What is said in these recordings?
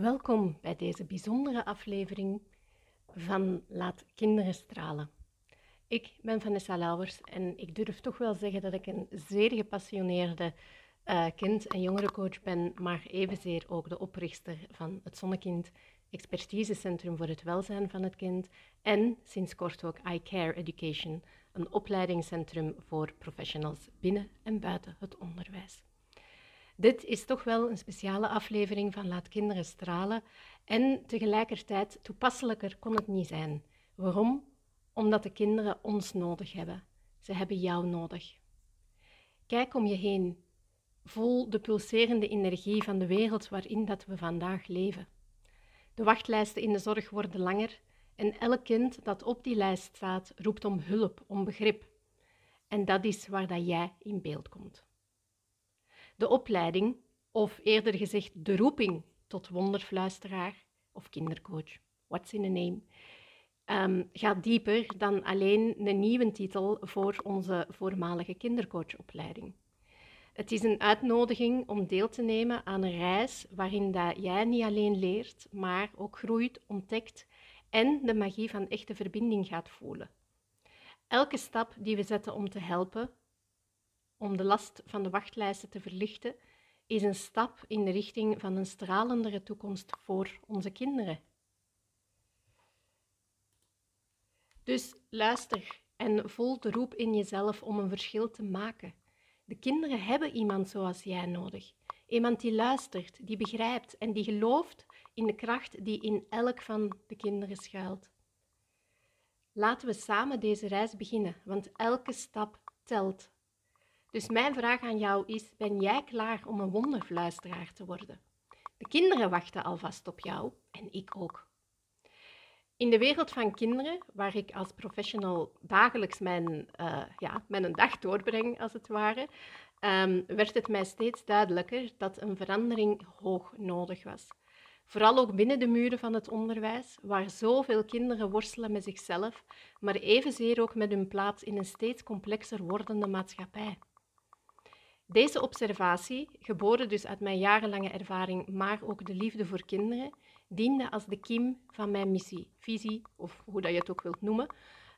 Welkom bij deze bijzondere aflevering van Laat Kinderen Stralen. Ik ben Vanessa Lauwers en ik durf toch wel zeggen dat ik een zeer gepassioneerde uh, kind- en jongerencoach ben, maar evenzeer ook de oprichter van het Zonnekind Expertisecentrum voor het Welzijn van het Kind en sinds kort ook iCare Education, een opleidingscentrum voor professionals binnen en buiten het onderwijs. Dit is toch wel een speciale aflevering van Laat Kinderen Stralen en tegelijkertijd toepasselijker kon het niet zijn. Waarom? Omdat de kinderen ons nodig hebben. Ze hebben jou nodig. Kijk om je heen. Voel de pulserende energie van de wereld waarin dat we vandaag leven. De wachtlijsten in de zorg worden langer en elk kind dat op die lijst staat roept om hulp, om begrip. En dat is waar dat jij in beeld komt. De opleiding, of eerder gezegd de roeping tot wonderfluisteraar of kindercoach, what's in a name, um, gaat dieper dan alleen een nieuwe titel voor onze voormalige kindercoachopleiding. Het is een uitnodiging om deel te nemen aan een reis waarin dat jij niet alleen leert, maar ook groeit, ontdekt en de magie van echte verbinding gaat voelen. Elke stap die we zetten om te helpen, om de last van de wachtlijsten te verlichten, is een stap in de richting van een stralendere toekomst voor onze kinderen. Dus luister en voel de roep in jezelf om een verschil te maken. De kinderen hebben iemand zoals jij nodig. Iemand die luistert, die begrijpt en die gelooft in de kracht die in elk van de kinderen schuilt. Laten we samen deze reis beginnen, want elke stap telt. Dus mijn vraag aan jou is: ben jij klaar om een wonderfluisteraar te worden? De kinderen wachten alvast op jou en ik ook. In de wereld van kinderen, waar ik als professional dagelijks mijn, uh, ja, mijn dag doorbreng, als het ware, um, werd het mij steeds duidelijker dat een verandering hoog nodig was. Vooral ook binnen de muren van het onderwijs, waar zoveel kinderen worstelen met zichzelf, maar evenzeer ook met hun plaats in een steeds complexer wordende maatschappij. Deze observatie, geboren dus uit mijn jarenlange ervaring, maar ook de liefde voor kinderen, diende als de kiem van mijn missie, visie of hoe dat je het ook wilt noemen.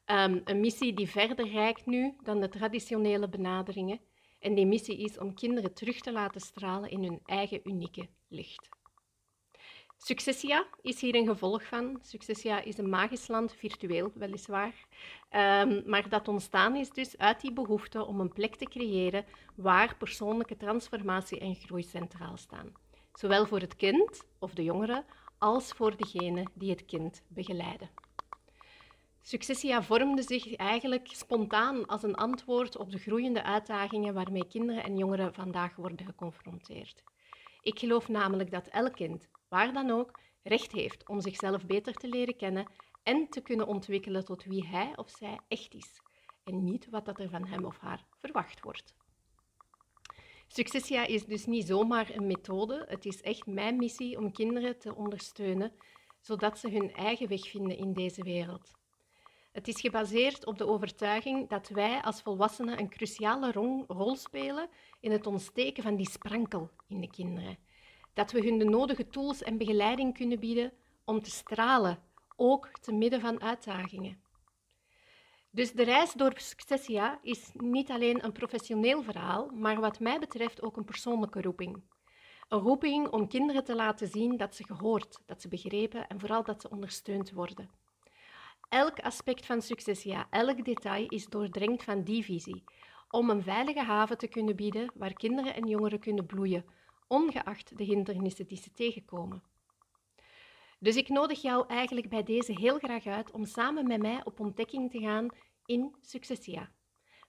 Um, een missie die verder reikt nu dan de traditionele benaderingen. En die missie is om kinderen terug te laten stralen in hun eigen unieke licht. Successia is hier een gevolg van. Successia is een magisch land, virtueel weliswaar, um, maar dat ontstaan is dus uit die behoefte om een plek te creëren waar persoonlijke transformatie en groei centraal staan. Zowel voor het kind of de jongere als voor degene die het kind begeleiden. Successia vormde zich eigenlijk spontaan als een antwoord op de groeiende uitdagingen waarmee kinderen en jongeren vandaag worden geconfronteerd. Ik geloof namelijk dat elk kind, waar dan ook, recht heeft om zichzelf beter te leren kennen en te kunnen ontwikkelen tot wie hij of zij echt is en niet wat dat er van hem of haar verwacht wordt. Successia is dus niet zomaar een methode. Het is echt mijn missie om kinderen te ondersteunen, zodat ze hun eigen weg vinden in deze wereld. Het is gebaseerd op de overtuiging dat wij als volwassenen een cruciale rol spelen in het ontsteken van die sprankel in de kinderen. Dat we hun de nodige tools en begeleiding kunnen bieden om te stralen, ook te midden van uitdagingen. Dus de reis door Successia is niet alleen een professioneel verhaal, maar wat mij betreft ook een persoonlijke roeping. Een roeping om kinderen te laten zien dat ze gehoord, dat ze begrepen en vooral dat ze ondersteund worden. Elk aspect van Successia, elk detail is doordrenkt van die visie, om een veilige haven te kunnen bieden waar kinderen en jongeren kunnen bloeien, ongeacht de hindernissen die ze tegenkomen. Dus ik nodig jou eigenlijk bij deze heel graag uit om samen met mij op ontdekking te gaan in Successia,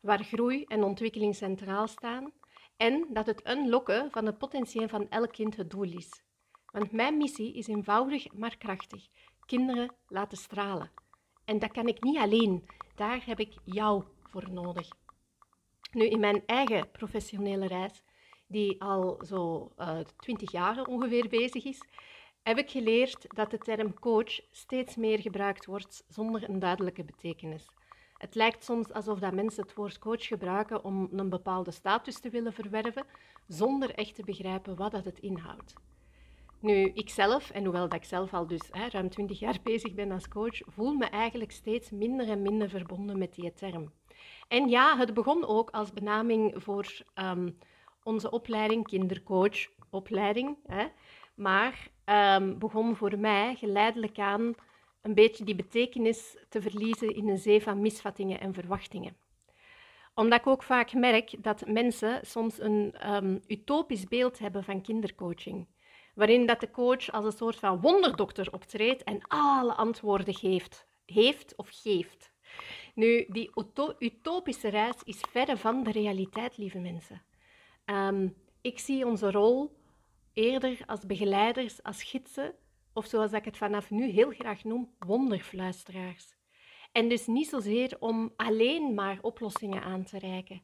waar groei en ontwikkeling centraal staan en dat het unlocken van het potentieel van elk kind het doel is. Want mijn missie is eenvoudig maar krachtig: kinderen laten stralen. En dat kan ik niet alleen, daar heb ik jou voor nodig. Nu, in mijn eigen professionele reis, die al zo uh, twintig jaar ongeveer bezig is, heb ik geleerd dat de term coach steeds meer gebruikt wordt zonder een duidelijke betekenis. Het lijkt soms alsof dat mensen het woord coach gebruiken om een bepaalde status te willen verwerven, zonder echt te begrijpen wat dat het inhoudt. Nu, ikzelf, en hoewel dat ik zelf al dus hè, ruim 20 jaar bezig ben als coach, voel me eigenlijk steeds minder en minder verbonden met die term. En ja, het begon ook als benaming voor ehm, onze opleiding, kindercoachopleiding. Hè, maar um, begon voor mij geleidelijk aan een beetje die betekenis te verliezen in een zee van misvattingen en verwachtingen omdat ik ook vaak merk dat mensen soms een um, utopisch beeld hebben van kindercoaching. Waarin dat de coach als een soort van wonderdokter optreedt en alle antwoorden geeft. Heeft of geeft. Nu, die utopische reis is verre van de realiteit, lieve mensen. Um, ik zie onze rol eerder als begeleiders, als gidsen, of zoals ik het vanaf nu heel graag noem, wonderfluisteraars. En dus niet zozeer om alleen maar oplossingen aan te reiken.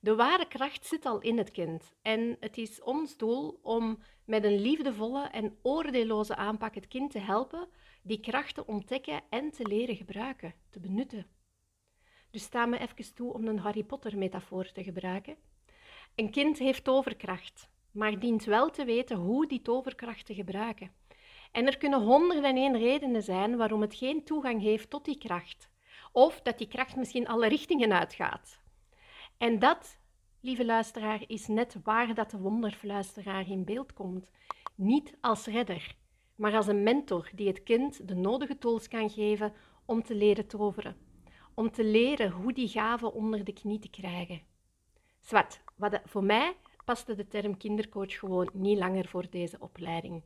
De ware kracht zit al in het kind. En het is ons doel om met een liefdevolle en oordeelloze aanpak het kind te helpen die kracht te ontdekken en te leren gebruiken, te benutten. Dus sta me even toe om een Harry Potter-metafoor te gebruiken. Een kind heeft toverkracht, maar dient wel te weten hoe die toverkracht te gebruiken. En er kunnen honderden en één redenen zijn waarom het geen toegang heeft tot die kracht. Of dat die kracht misschien alle richtingen uitgaat. En dat, lieve luisteraar, is net waar dat de wonderfluisteraar in beeld komt. Niet als redder, maar als een mentor die het kind de nodige tools kan geven om te leren toveren. Om te leren hoe die gaven onder de knie te krijgen. Zwat, voor mij paste de term kindercoach gewoon niet langer voor deze opleiding.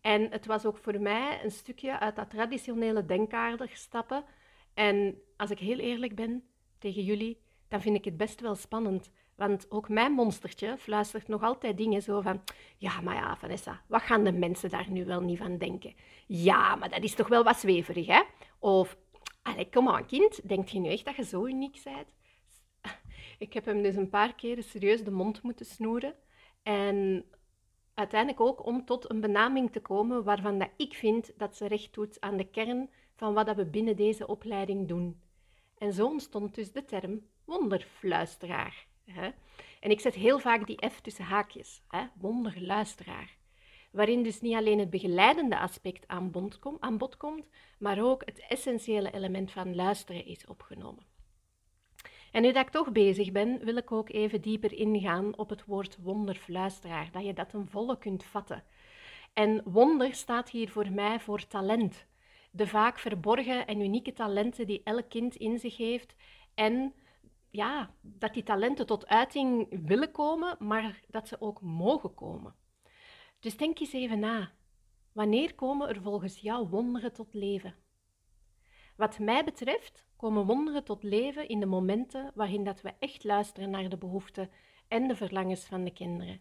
En het was ook voor mij een stukje uit dat traditionele denkaarder stappen. En als ik heel eerlijk ben tegen jullie, dan vind ik het best wel spannend. Want ook mijn monstertje fluistert nog altijd dingen zo van... Ja, maar ja, Vanessa, wat gaan de mensen daar nu wel niet van denken? Ja, maar dat is toch wel wat zweverig, hè? Of, allee, kom aan, kind, denkt je nu echt dat je zo uniek bent? Ik heb hem dus een paar keren serieus de mond moeten snoeren. En uiteindelijk ook om tot een benaming te komen waarvan dat ik vind dat ze recht doet aan de kern van wat we binnen deze opleiding doen. En zo ontstond dus de term wonderfluisteraar. Hè? En ik zet heel vaak die F tussen haakjes, hè? wonderluisteraar. Waarin dus niet alleen het begeleidende aspect aan bod, aan bod komt, maar ook het essentiële element van luisteren is opgenomen. En nu dat ik toch bezig ben, wil ik ook even dieper ingaan op het woord wonderfluisteraar, dat je dat een volle kunt vatten. En wonder staat hier voor mij voor talent. De vaak verborgen en unieke talenten die elk kind in zich heeft. En ja, dat die talenten tot uiting willen komen, maar dat ze ook mogen komen. Dus denk eens even na. Wanneer komen er volgens jou wonderen tot leven? Wat mij betreft komen wonderen tot leven in de momenten waarin dat we echt luisteren naar de behoeften en de verlangens van de kinderen.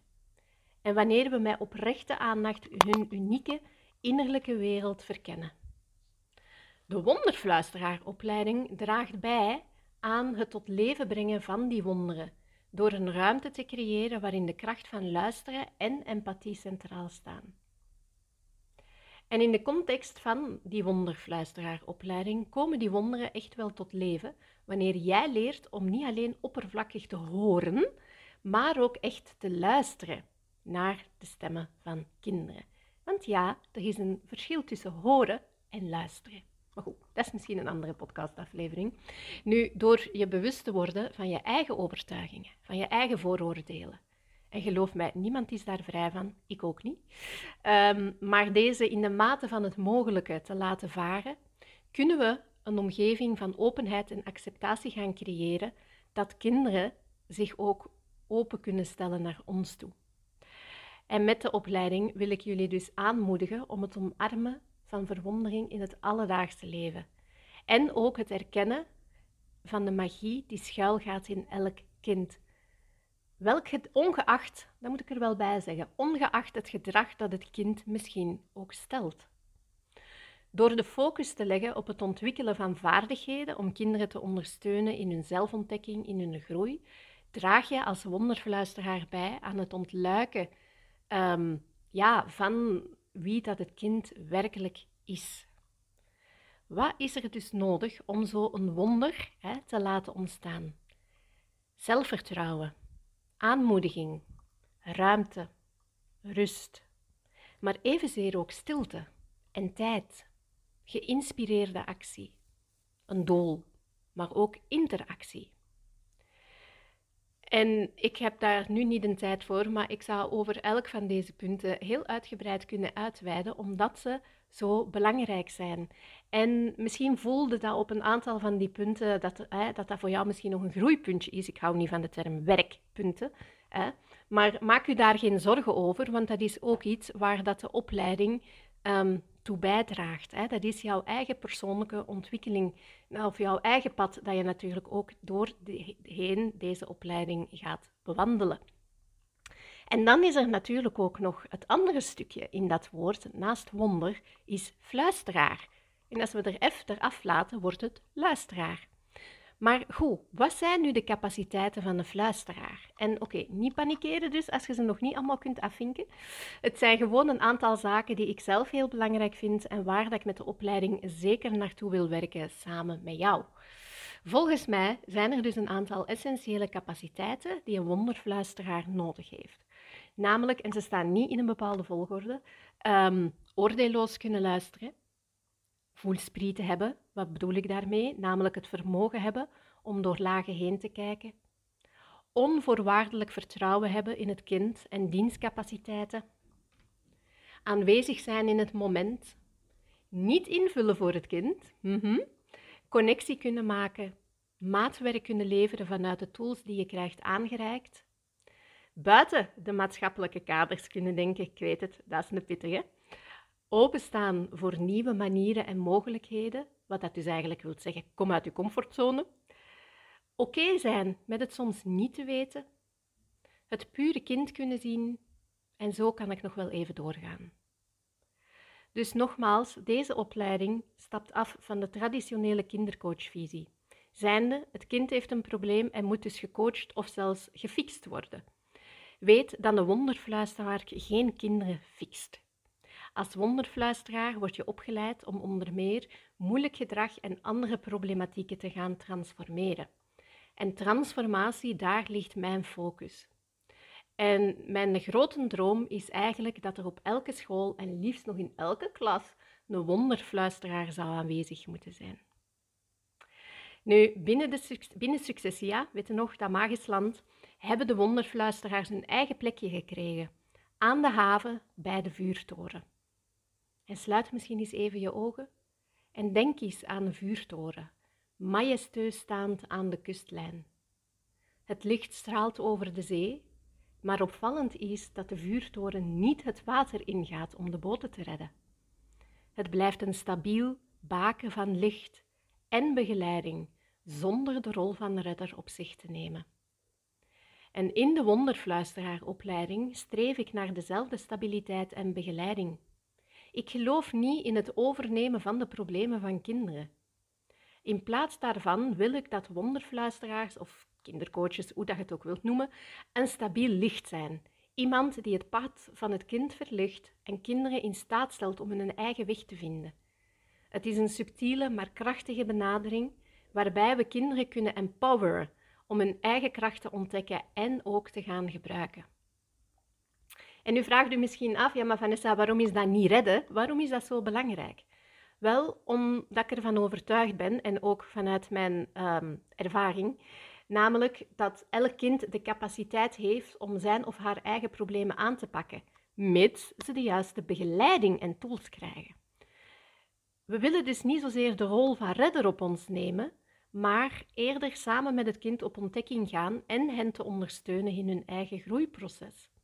En wanneer we met oprechte aandacht hun unieke innerlijke wereld verkennen. De wonderfluisteraaropleiding draagt bij aan het tot leven brengen van die wonderen, door een ruimte te creëren waarin de kracht van luisteren en empathie centraal staan. En in de context van die wonderfluisteraaropleiding komen die wonderen echt wel tot leven wanneer jij leert om niet alleen oppervlakkig te horen, maar ook echt te luisteren naar de stemmen van kinderen. Want ja, er is een verschil tussen horen en luisteren. Maar goed, dat is misschien een andere podcastaflevering. Nu, door je bewust te worden van je eigen overtuigingen, van je eigen vooroordelen, en geloof mij, niemand is daar vrij van, ik ook niet. Ehm, maar deze in de mate van het mogelijke te laten varen, kunnen we een omgeving van openheid en acceptatie gaan creëren, dat kinderen zich ook open kunnen stellen naar ons toe. En met de opleiding wil ik jullie dus aanmoedigen om het omarmen van verwondering in het alledaagse leven. En ook het erkennen van de magie die schuilgaat in elk kind. Welk ongeacht, dat moet ik er wel bij zeggen, ongeacht het gedrag dat het kind misschien ook stelt. Door de focus te leggen op het ontwikkelen van vaardigheden om kinderen te ondersteunen in hun zelfontdekking, in hun groei, draag je als wonderfluisteraar bij aan het ontluiken um, ja, van wie dat het kind werkelijk is. Wat is er dus nodig om zo een wonder hè, te laten ontstaan? Zelfvertrouwen, aanmoediging, ruimte, rust. maar evenzeer ook stilte en tijd, geïnspireerde actie, een doel, maar ook interactie. En ik heb daar nu niet de tijd voor, maar ik zou over elk van deze punten heel uitgebreid kunnen uitweiden, omdat ze zo belangrijk zijn. En misschien voelde dat op een aantal van die punten dat, hè, dat dat voor jou misschien nog een groeipuntje is. Ik hou niet van de term werkpunten. Hè. Maar maak u daar geen zorgen over, want dat is ook iets waar dat de opleiding um, toe bijdraagt. Hè. Dat is jouw eigen persoonlijke ontwikkeling, of jouw eigen pad dat je natuurlijk ook door de, heen deze opleiding gaat bewandelen. En dan is er natuurlijk ook nog het andere stukje in dat woord, naast wonder, is fluisteraar. En als we er F eraf laten, wordt het luisteraar. Maar goed, wat zijn nu de capaciteiten van een fluisteraar? En oké, niet panikeren dus als je ze nog niet allemaal kunt afvinken. Het zijn gewoon een aantal zaken die ik zelf heel belangrijk vind en waar dat ik met de opleiding zeker naartoe wil werken samen met jou. Volgens mij zijn er dus een aantal essentiële capaciteiten die een wonderfluisteraar nodig heeft. Namelijk, en ze staan niet in een bepaalde volgorde, um, oordeelloos kunnen luisteren, voelsprieten hebben. Wat bedoel ik daarmee? Namelijk het vermogen hebben om door lagen heen te kijken. Onvoorwaardelijk vertrouwen hebben in het kind en dienstcapaciteiten. Aanwezig zijn in het moment. Niet invullen voor het kind. Mm Connectie kunnen maken. Maatwerk kunnen leveren vanuit de tools die je krijgt aangereikt. Buiten de maatschappelijke kaders kunnen denken, ik weet het, dat is een pittige openstaan voor nieuwe manieren en mogelijkheden, wat dat dus eigenlijk wil zeggen, kom uit je comfortzone. Oké zijn met het soms niet te weten, het pure kind kunnen zien en zo kan ik nog wel even doorgaan. Dus nogmaals, deze opleiding stapt af van de traditionele kindercoachvisie. Zijnde, het kind heeft een probleem en moet dus gecoacht of zelfs gefixt worden. Weet dat een wonderfluisteraar geen kinderen fixt. Als wonderfluisteraar word je opgeleid om onder meer moeilijk gedrag en andere problematieken te gaan transformeren. En transformatie, daar ligt mijn focus. En mijn grote droom is eigenlijk dat er op elke school en liefst nog in elke klas een wonderfluisteraar zou aanwezig moeten zijn. Nu, binnen, de, binnen Successia, weet je nog, dat magisch land, hebben de wonderfluisteraars hun eigen plekje gekregen. Aan de haven, bij de vuurtoren. En sluit misschien eens even je ogen en denk eens aan een vuurtoren, majestueus staand aan de kustlijn. Het licht straalt over de zee, maar opvallend is dat de vuurtoren niet het water ingaat om de boten te redden. Het blijft een stabiel baken van licht en begeleiding, zonder de rol van redder op zich te nemen. En in de wonderfluisteraaropleiding streef ik naar dezelfde stabiliteit en begeleiding. Ik geloof niet in het overnemen van de problemen van kinderen. In plaats daarvan wil ik dat wonderfluisteraars of kindercoaches, hoe dat je het ook wilt noemen, een stabiel licht zijn. Iemand die het pad van het kind verlicht en kinderen in staat stelt om hun eigen weg te vinden. Het is een subtiele maar krachtige benadering waarbij we kinderen kunnen empoweren om hun eigen kracht te ontdekken en ook te gaan gebruiken. En nu vraagt u misschien af, ja maar Vanessa, waarom is dat niet redden? Waarom is dat zo belangrijk? Wel, omdat ik ervan overtuigd ben, en ook vanuit mijn um, ervaring, namelijk dat elk kind de capaciteit heeft om zijn of haar eigen problemen aan te pakken, mits ze de juiste begeleiding en tools krijgen. We willen dus niet zozeer de rol van redder op ons nemen, maar eerder samen met het kind op ontdekking gaan en hen te ondersteunen in hun eigen groeiproces.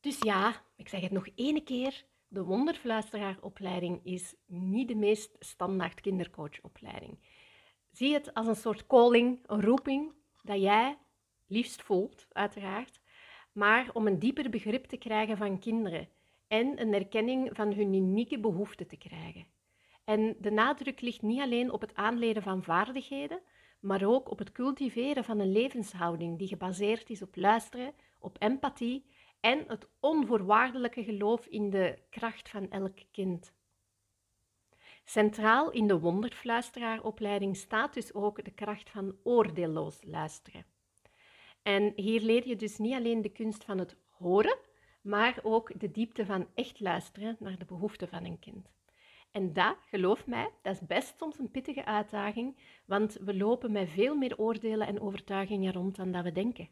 Dus ja, ik zeg het nog één keer. De wonderfluisteraaropleiding is niet de meest standaard kindercoachopleiding. Zie het als een soort calling, een roeping dat jij liefst voelt, uiteraard, maar om een dieper begrip te krijgen van kinderen en een erkenning van hun unieke behoeften te krijgen. En de nadruk ligt niet alleen op het aanleren van vaardigheden, maar ook op het cultiveren van een levenshouding die gebaseerd is op luisteren, op empathie en het onvoorwaardelijke geloof in de kracht van elk kind. Centraal in de wonderfluisteraaropleiding staat dus ook de kracht van oordeelloos luisteren. En hier leer je dus niet alleen de kunst van het horen, maar ook de diepte van echt luisteren naar de behoeften van een kind. En dat, geloof mij, dat is best soms een pittige uitdaging, want we lopen met veel meer oordelen en overtuigingen rond dan dat we denken.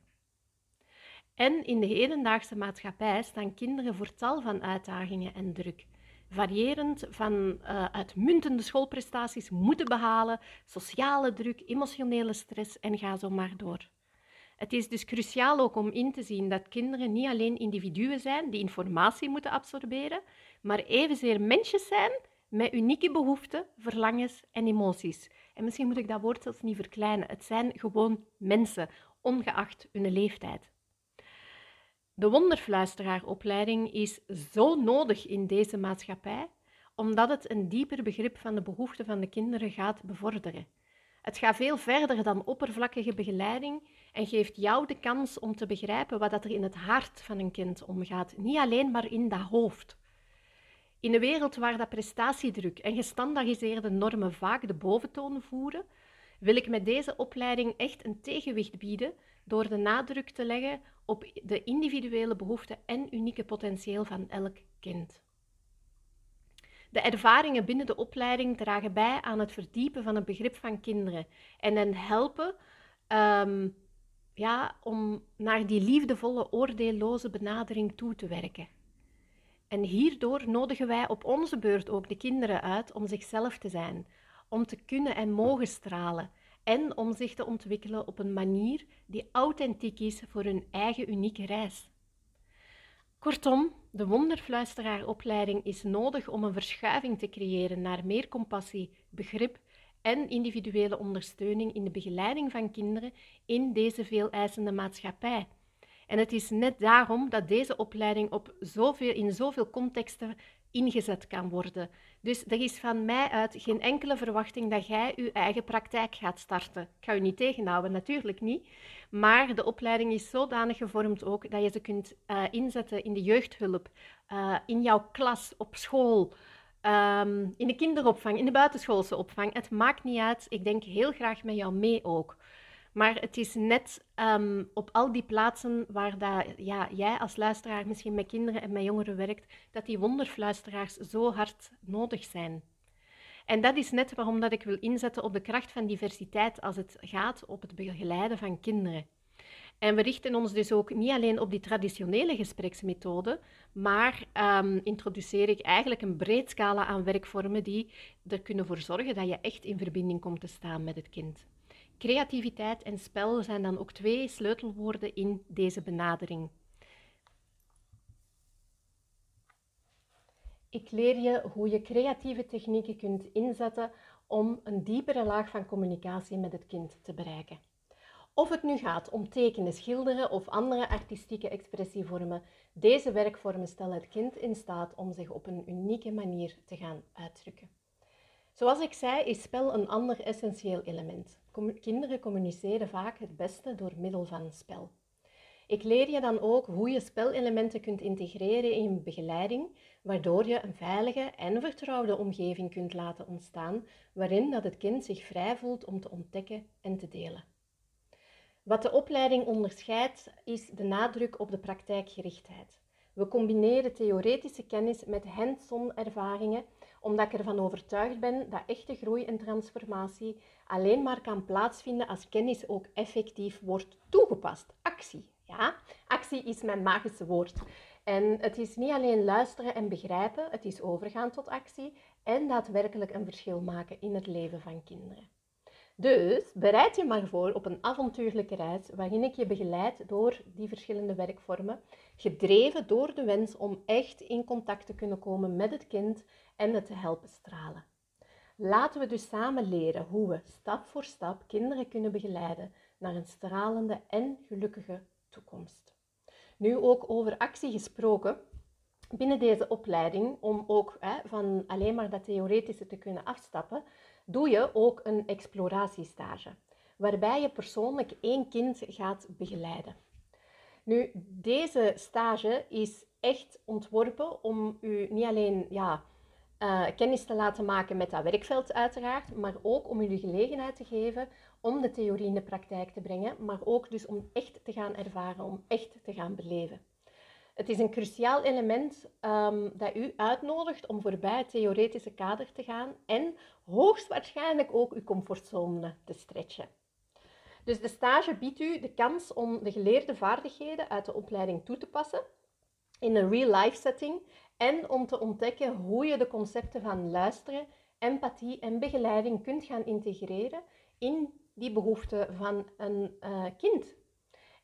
En in de hedendaagse maatschappij staan kinderen voor tal van uitdagingen en druk. Variërend van uh, uitmuntende schoolprestaties moeten behalen, sociale druk, emotionele stress en ga zo maar door. Het is dus cruciaal ook om in te zien dat kinderen niet alleen individuen zijn die informatie moeten absorberen, maar evenzeer mensjes zijn met unieke behoeften, verlangens en emoties. En misschien moet ik dat woord zelfs niet verkleinen. Het zijn gewoon mensen, ongeacht hun leeftijd. De wonderfluisteraaropleiding is zo nodig in deze maatschappij, omdat het een dieper begrip van de behoeften van de kinderen gaat bevorderen. Het gaat veel verder dan oppervlakkige begeleiding en geeft jou de kans om te begrijpen wat er in het hart van een kind omgaat, niet alleen maar in dat hoofd. In een wereld waar dat prestatiedruk en gestandaardiseerde normen vaak de boventoon voeren, wil ik met deze opleiding echt een tegenwicht bieden door de nadruk te leggen op de individuele behoeften en unieke potentieel van elk kind. De ervaringen binnen de opleiding dragen bij aan het verdiepen van het begrip van kinderen en hen helpen um, ja, om naar die liefdevolle, oordeelloze benadering toe te werken. En hierdoor nodigen wij op onze beurt ook de kinderen uit om zichzelf te zijn, om te kunnen en mogen stralen en om zich te ontwikkelen op een manier die authentiek is voor hun eigen unieke reis. Kortom, de wonderfluisteraaropleiding is nodig om een verschuiving te creëren naar meer compassie, begrip en individuele ondersteuning in de begeleiding van kinderen in deze veel eisende maatschappij. En het is net daarom dat deze opleiding op zoveel, in zoveel contexten ingezet kan worden. Dus er is van mij uit geen enkele verwachting dat jij je eigen praktijk gaat starten. Ik ga u niet tegenhouden, natuurlijk niet. Maar de opleiding is zodanig gevormd ook dat je ze kunt uh, inzetten in de jeugdhulp, uh, in jouw klas, op school, um, in de kinderopvang, in de buitenschoolse opvang. Het maakt niet uit. Ik denk heel graag met jou mee ook. Maar het is net um, op al die plaatsen waar dat, ja, jij als luisteraar misschien met kinderen en met jongeren werkt, dat die wonderfluisteraars zo hard nodig zijn. En dat is net waarom dat ik wil inzetten op de kracht van diversiteit als het gaat op het begeleiden van kinderen. En we richten ons dus ook niet alleen op die traditionele gespreksmethode, maar um, introduceer ik eigenlijk een breed scala aan werkvormen die er kunnen voor zorgen dat je echt in verbinding komt te staan met het kind. Creativiteit en spel zijn dan ook twee sleutelwoorden in deze benadering. Ik leer je hoe je creatieve technieken kunt inzetten om een diepere laag van communicatie met het kind te bereiken. Of het nu gaat om tekenen, schilderen of andere artistieke expressievormen, deze werkvormen stellen het kind in staat om zich op een unieke manier te gaan uitdrukken. Zoals ik zei, is spel een ander essentieel element. Kinderen communiceren vaak het beste door middel van spel. Ik leer je dan ook hoe je spelelementen kunt integreren in je begeleiding, waardoor je een veilige en vertrouwde omgeving kunt laten ontstaan, waarin dat het kind zich vrij voelt om te ontdekken en te delen. Wat de opleiding onderscheidt, is de nadruk op de praktijkgerichtheid. We combineren theoretische kennis met hands-on ervaringen omdat ik ervan overtuigd ben dat echte groei en transformatie alleen maar kan plaatsvinden als kennis ook effectief wordt toegepast. Actie, ja? Actie is mijn magische woord. En het is niet alleen luisteren en begrijpen, het is overgaan tot actie en daadwerkelijk een verschil maken in het leven van kinderen. Dus bereid je maar voor op een avontuurlijke reis waarin ik je begeleid door die verschillende werkvormen, gedreven door de wens om echt in contact te kunnen komen met het kind en het te helpen stralen. Laten we dus samen leren hoe we stap voor stap kinderen kunnen begeleiden naar een stralende en gelukkige toekomst. Nu ook over actie gesproken. Binnen deze opleiding, om ook hè, van alleen maar dat theoretische te kunnen afstappen, doe je ook een exploratiestage, waarbij je persoonlijk één kind gaat begeleiden. Nu, deze stage is echt ontworpen om u niet alleen ja, uh, kennis te laten maken met dat werkveld uiteraard, maar ook om u de gelegenheid te geven om de theorie in de praktijk te brengen, maar ook dus om echt te gaan ervaren, om echt te gaan beleven. Het is een cruciaal element um, dat u uitnodigt om voorbij het theoretische kader te gaan en hoogstwaarschijnlijk ook uw comfortzone te stretchen. Dus de stage biedt u de kans om de geleerde vaardigheden uit de opleiding toe te passen in een real-life setting en om te ontdekken hoe je de concepten van luisteren, empathie en begeleiding kunt gaan integreren in die behoeften van een uh, kind.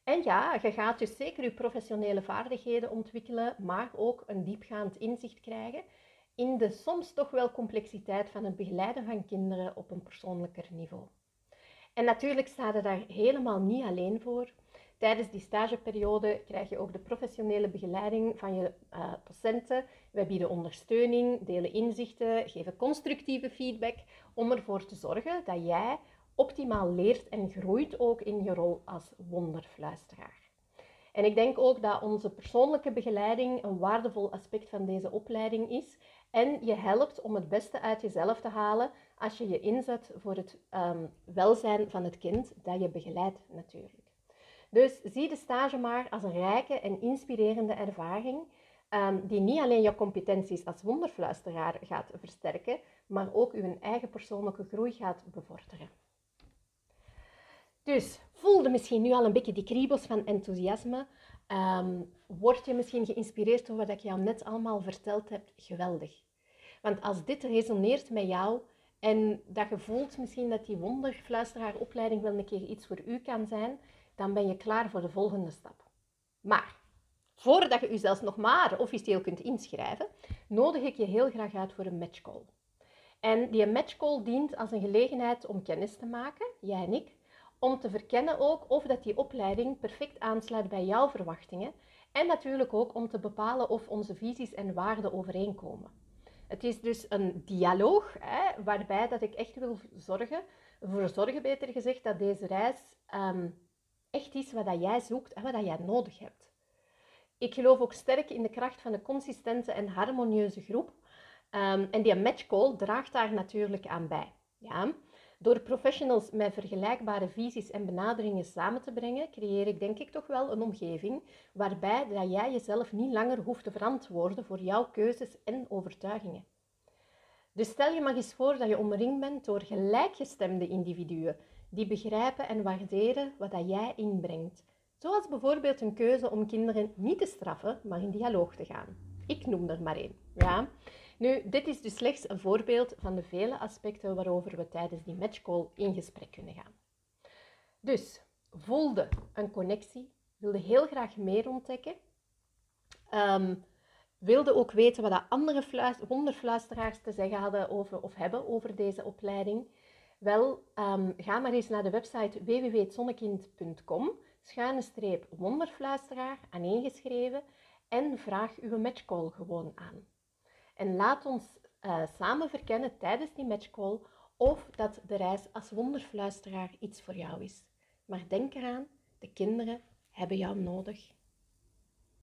En ja, je gaat dus zeker je professionele vaardigheden ontwikkelen, maar ook een diepgaand inzicht krijgen in de soms toch wel complexiteit van het begeleiden van kinderen op een persoonlijker niveau. En natuurlijk sta je daar helemaal niet alleen voor. Tijdens die stageperiode krijg je ook de professionele begeleiding van je uh, docenten. Wij bieden ondersteuning, delen inzichten, geven constructieve feedback om ervoor te zorgen dat jij optimaal leert en groeit ook in je rol als wonderfluisteraar. En ik denk ook dat onze persoonlijke begeleiding een waardevol aspect van deze opleiding is en je helpt om het beste uit jezelf te halen als je je inzet voor het um, welzijn van het kind dat je begeleidt natuurlijk. Dus zie de stage maar als een rijke en inspirerende ervaring um, die niet alleen je competenties als wonderfluisteraar gaat versterken, maar ook uw eigen persoonlijke groei gaat bevorderen. Dus voelde misschien nu al een beetje die kriebels van enthousiasme. Um, word je misschien geïnspireerd door wat ik jou net allemaal verteld heb? Geweldig. Want als dit resoneert met jou en dat je voelt misschien dat die wonderfluisteraaropleiding wel een keer iets voor u kan zijn, dan ben je klaar voor de volgende stap. Maar voordat je u zelfs nog maar officieel kunt inschrijven, nodig ik je heel graag uit voor een matchcall. En die matchcall dient als een gelegenheid om kennis te maken, jij en ik, om te verkennen ook of dat die opleiding perfect aansluit bij jouw verwachtingen en natuurlijk ook om te bepalen of onze visies en waarden overeenkomen. Het is dus een dialoog hè, waarbij dat ik echt wil zorgen, voor zorgen beter gezegd, dat deze reis ehm, echt is wat dat jij zoekt en wat dat jij nodig hebt. Ik geloof ook sterk in de kracht van een consistente en harmonieuze groep. Um, en die matchcall draagt daar natuurlijk aan bij. Ja? Door professionals met vergelijkbare visies en benaderingen samen te brengen, creëer ik denk ik toch wel een omgeving waarbij dat jij jezelf niet langer hoeft te verantwoorden voor jouw keuzes en overtuigingen. Dus stel je maar eens voor dat je omringd bent door gelijkgestemde individuen die begrijpen en waarderen wat dat jij inbrengt. Zoals bijvoorbeeld een keuze om kinderen niet te straffen, maar in dialoog te gaan. Ik noem er maar één. Ja? Nu, dit is dus slechts een voorbeeld van de vele aspecten waarover we tijdens die matchcall in gesprek kunnen gaan. Dus, voelde een connectie, wilde heel graag meer ontdekken, um, wilde ook weten wat andere wonderfluisteraars te zeggen hadden over, of hebben over deze opleiding. Wel, um, ga maar eens naar de website www.zonnekind.com, schuine streep wonderfluisteraar, aaneengeschreven, en vraag uw matchcall gewoon aan. En laat ons uh, samen verkennen tijdens die matchcall of dat de reis als wonderfluisteraar iets voor jou is. Maar denk eraan, de kinderen hebben jou nodig.